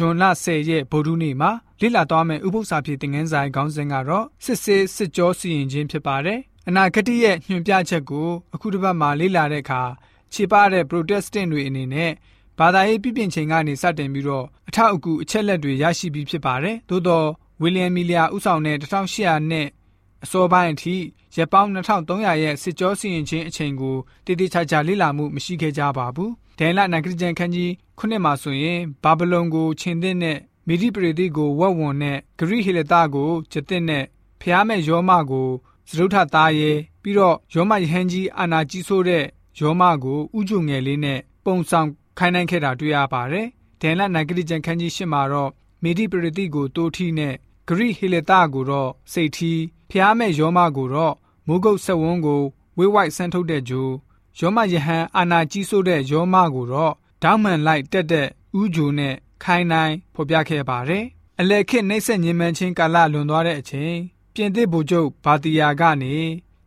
ဂျွန်လ10ရက်ဗုဒ္ဓနေ့မှာလေ့လာသွားမယ့်ဥပုသ္စာဖြစ်တဲ့ငန်းဆိုင်ခေါင်းစဉ်ကတော့စစ်စစ်စစ်ကြောစီရင်ခြင်းဖြစ်ပါတယ်။အနာဂတ်ရဲ့ညွှန်ပြချက်ကိုအခုတစ်ပတ်မှာလေ့လာတဲ့အခါခြေပတဲ့ Protestant တွေအနေနဲ့ဘာသာရေးပြပြင်ချိန်ကနေစတင်ပြီးတော့အထောက်အကူအချက်လက်တွေရရှိပြီးဖြစ်ပါတယ်။သို့တော့ဝီလျံမီလီယာဥဆောင်တဲ့1800နဲ့ အစောပိုင်းအထိရက်ပေါင်း2300ရဲ့စစ်ကြောစီရင်ခြင်းအချိန်ကိုတည်တည်ချာချာလေ့လာမှုမရှိခဲ့ကြပါဘူး။ဒန်လနဂရဂျန်ခန်းကြီးခုနှစ်မှာဆိုရင်ဘာဗလုန်ကိုခြင်သစ်နဲ့မီဒီပရိသီကိုဝက်ဝွန်နဲ့ဂရိဟေလတာကိုကျသစ်နဲ့ဖျားမဲ့ယောမကိုသရုထသားရဲပြီးတော့ယောမယဟန်ကြီးအာနာကြီးဆိုးတဲ့ယောမကိုဥကြုံငယ်လေးနဲ့ပုံဆောင်ခိုင်းနှိုင်းခဲ့တာတွေ့ရပါတယ်။ဒန်လနဂရဂျန်ခန်းကြီးရှစ်မှာတော့မီဒီပရိသီကိုတိုးထီနဲ့ ဂရိဟေလတာကိုတော့စိတ်ထီဖျားမဲ့ယောမကိုတော့မိုးကုတ်ဆက်ဝန်းကိုဝေးဝိုက်ဆန်းထုတ်တဲ့ဂျိုယောမယဟန်အာနာကြီးဆိုးတဲ့ယောမကိုတော့ဒေါမှန်လိုက်တက်တဲ့ဥဂျိုနဲ့ခိုင်းနိုင်ဖော်ပြခဲ့ပါတယ်။အလက်ခစ်နှိမ့်ဆက်ညင်မှန်ချင်းကာလလွန်သွားတဲ့အချိန်ပြင်သစ်ဗိုလ်ချုပ်ဘာတီယာကနေ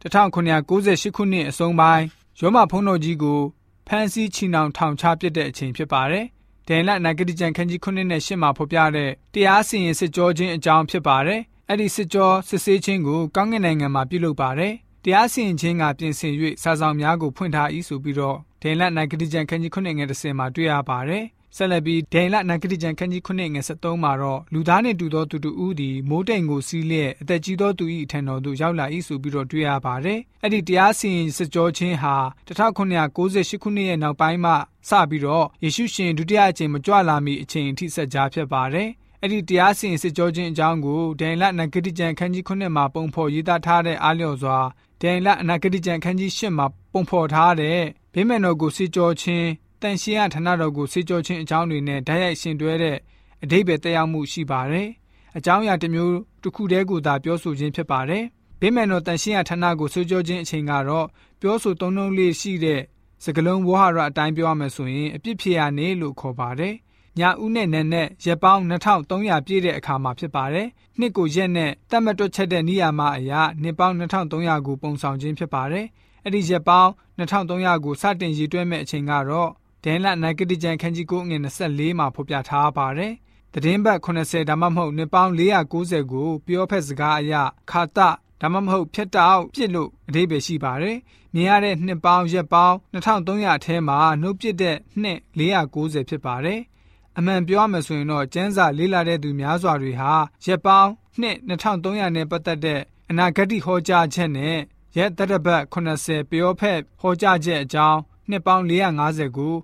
1998ခုနှစ်အဆုံးပိုင်းရောမဖုံးတော်ကြီးကိုဖမ်းဆီးချီနှောင်ထောင်ချပစ်တဲ့အချိန်ဖြစ်ပါတယ်။ ဒန်လနဂတိကျန်ခန်းကြီး9နဲ့10မှာဖော်ပြတဲ့တရားစီရင်စစ်ကြောခြင်းအကြောင်းဖြစ်ပါတယ်။အဲ့ဒီစစ်ကြောစစ်ဆေးခြင်းကိုကောင်းကင်နိုင်ငံမှာပြုလုပ်ပါတယ်။တရားစီရင်ခြင်းကပြင်ဆင်၍စာဆောင်များကိုဖွင့်ထား၏ဆိုပြီးတော့ဒန်လနဂတိကျန်ခန်းကြီး9ငယ်10မှာတွေ့ရပါတယ်။ ဆက်လက်ပြီးဒိန်လနဂတိကျန်ခန်းကြီးခုနှစ်ငယ်73မှာတော့လူသားနှင့်တူသောသူတူဦးသည်မိုးတိမ်ကိုစီးလျက်အသက်ကြီးသောသူ၏အထံတော်သို့ရောက်လာ၏ဆိုပြီးတော့တွေ့ရပါတယ်။အဲ့ဒီတရားစီရင်စစ်ကြောခြင်းဟာ1998ခုနှစ်ရဲ့နောက်ပိုင်းမှစပြီးတော့ယေရှုရှင်ဒုတိယအကြိမ်မကြွလာမီအချိန်အထိဆက်ကြားဖြစ်ပါတယ်။အဲ့ဒီတရားစီရင်စစ်ကြောခြင်းအကြောင်းကိုဒိန်လနဂတိကျန်ခန်းကြီးခုနှစ်မှာပုံဖော်ရေးသားထားတဲ့အားလျော်စွာဒိန်လအနာဂတိကျန်ခန်းကြီး၈မှာပုံဖော်ထားတဲ့ဗိမာန်တော်ကိုစစ်ကြောခြင်း တန်ရှင်းရဌာနတော်ကိုစေကြောခြင်းအကြောင်းတွေနဲ့ဓာတ်ရိုက်ရှင်တွဲတဲ့အတိတ်ပဲတက်ရောက်မှုရှိပါတယ်။အကြောင်းအရာတစ်မျိုးတစ်ခုတည်းကိုသာပြောဆိုခြင်းဖြစ်ပါတယ်။ဗိမာန်တော်တန်ရှင်းရဌာနကိုစေကြောခြင်းအချိန်ကတော့ပြောဆိုသုံးနှုန်းလေးရှိတဲ့စကလုံးဝဟရအတိုင်းပြောရမယ်ဆိုရင်အပြစ်ဖြစ်ရနေလို့ခေါ်ပါတယ်။ညာဦးနဲ့နန်းနဲ့ရက်ပေါင်း2300ပြည့်တဲ့အခါမှာဖြစ်ပါတယ်။နှစ်ကိုရက်နဲ့တတ်မတွက်ချက်တဲ့နေရာမှာအရာနှစ်ပေါင်း2300ကိုပုံဆောင်ခြင်းဖြစ်ပါတယ်။အဲ့ဒီရက်ပေါင်း2300ကိုစတင်ရည်တွဲမဲ့အချိန်ကတော့ ဒန်လနဂတိကျန်ခန်းကြီးကိုငွေ24မှာဖော်ပြထားပါတယ်။သတင်းပတ်80ဒါမှမဟုတ်နှစ်ပေါင်း490ကိုပြောဖက်စကားအရခါတဒါမှမဟုတ်ဖြတ်တောက်ပြစ်လို့အဓိပ္ပာယ်ရှိပါတယ်။မြင်ရတဲ့နှစ်ပေါင်းရက်ပေါင်း2300အထဲမှာနှုတ်ပစ်တဲ့နှစ်490ဖြစ်ပါတယ်။အမှန်ပြောရမယ်ဆိုရင်တော့ကျန်းစာလေးလာတဲ့သူများစွာတွေဟာရက်ပေါင်းနှစ်2300နဲ့ပတ်သက်တဲ့အနာဂတ်ဟောကြားချက်နဲ့ရက်တရပတ်80ပြောဖက်ဟောကြားချက်အကြောင်း နှစ်ပေါင်း450ကို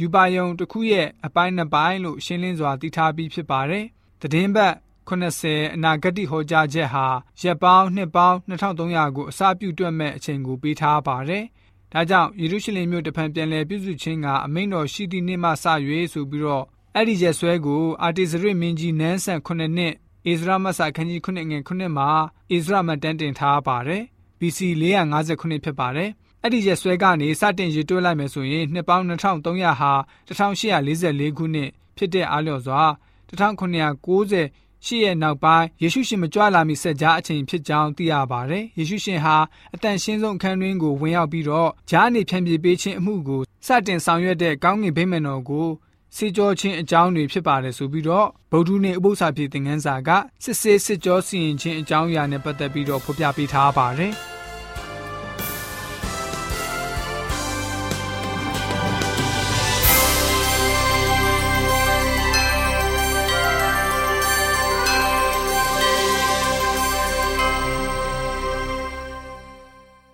ယူပါယုံတစ်ခုရဲ့အပိုင်းနှစ်ပိုင်းလို့ရှင်းလင်းစွာသိထားပြီးဖြစ်ပါတယ်။သတင်းပတ်80အနာဂတ်ဟောကြားချက်ဟာရက်ပေါင်းနှစ်ပေါင်း2300ကိုအစပြုတွက်မဲ့အချိန်ကိုပေးထားပါတယ်။ဒါကြောင့်ယေရုရှလင်မြို့တဖန်ပြန်လည်ပြုစုခြင်းကအမိန့်တော်ရှိသည့်နေ့မှစ၍ဆိုပြီးတော့အဲ့ဒီရက်ဆွဲကိုအာတီဇရစ်မင်းကြီးနန်းဆန်9နှစ်ဣဇရာမဆာခန်းကြီး9ငွေ9မှာဣဇရာမတန်းတင်ထားပါတယ်။ BC 459ဖြစ်ပါတယ်။ အဲ့ဒီရက်စွဲကနေစတင်ရည်တွဲလိုက်မယ်ဆိုရင်နှစ်ပေါင်း2300ဟာ1844ခုနှစ်ဖြစ်တဲ့အားလျော်စွာ1990ရှိရဲ့နောက်ပိုင်းယေရှုရှင်မကြွလာမီဆက်ကြားအချိန်ဖြစ်ကြောင်းသိရပါတယ်။ယေရှုရှင်ဟာအတန်ရှင်းဆုံးအခန်းတွင်းကိုဝင်ရောက်ပြီးတော့ဂျားနေဖြန့်ပြေးပေးခြင်းအမှုကိုစတင်ဆောင်ရွက်တဲ့ကောင်းကင်ဗိမာန်တော်ကိုစေကြောခြင်းအကြောင်းတွေဖြစ်ပါတယ်ဆိုပြီးတော့ဗုဒ္ဓနှင့်ဥပု္ပ္ပစာဖြစ်တဲ့ငန်းစာကစစ်ဆေးစစ်ကြောစီရင်ခြင်းအကြောင်းအရာနဲ့ပတ်သက်ပြီးတော့ဖော်ပြပေးထားပါတယ်။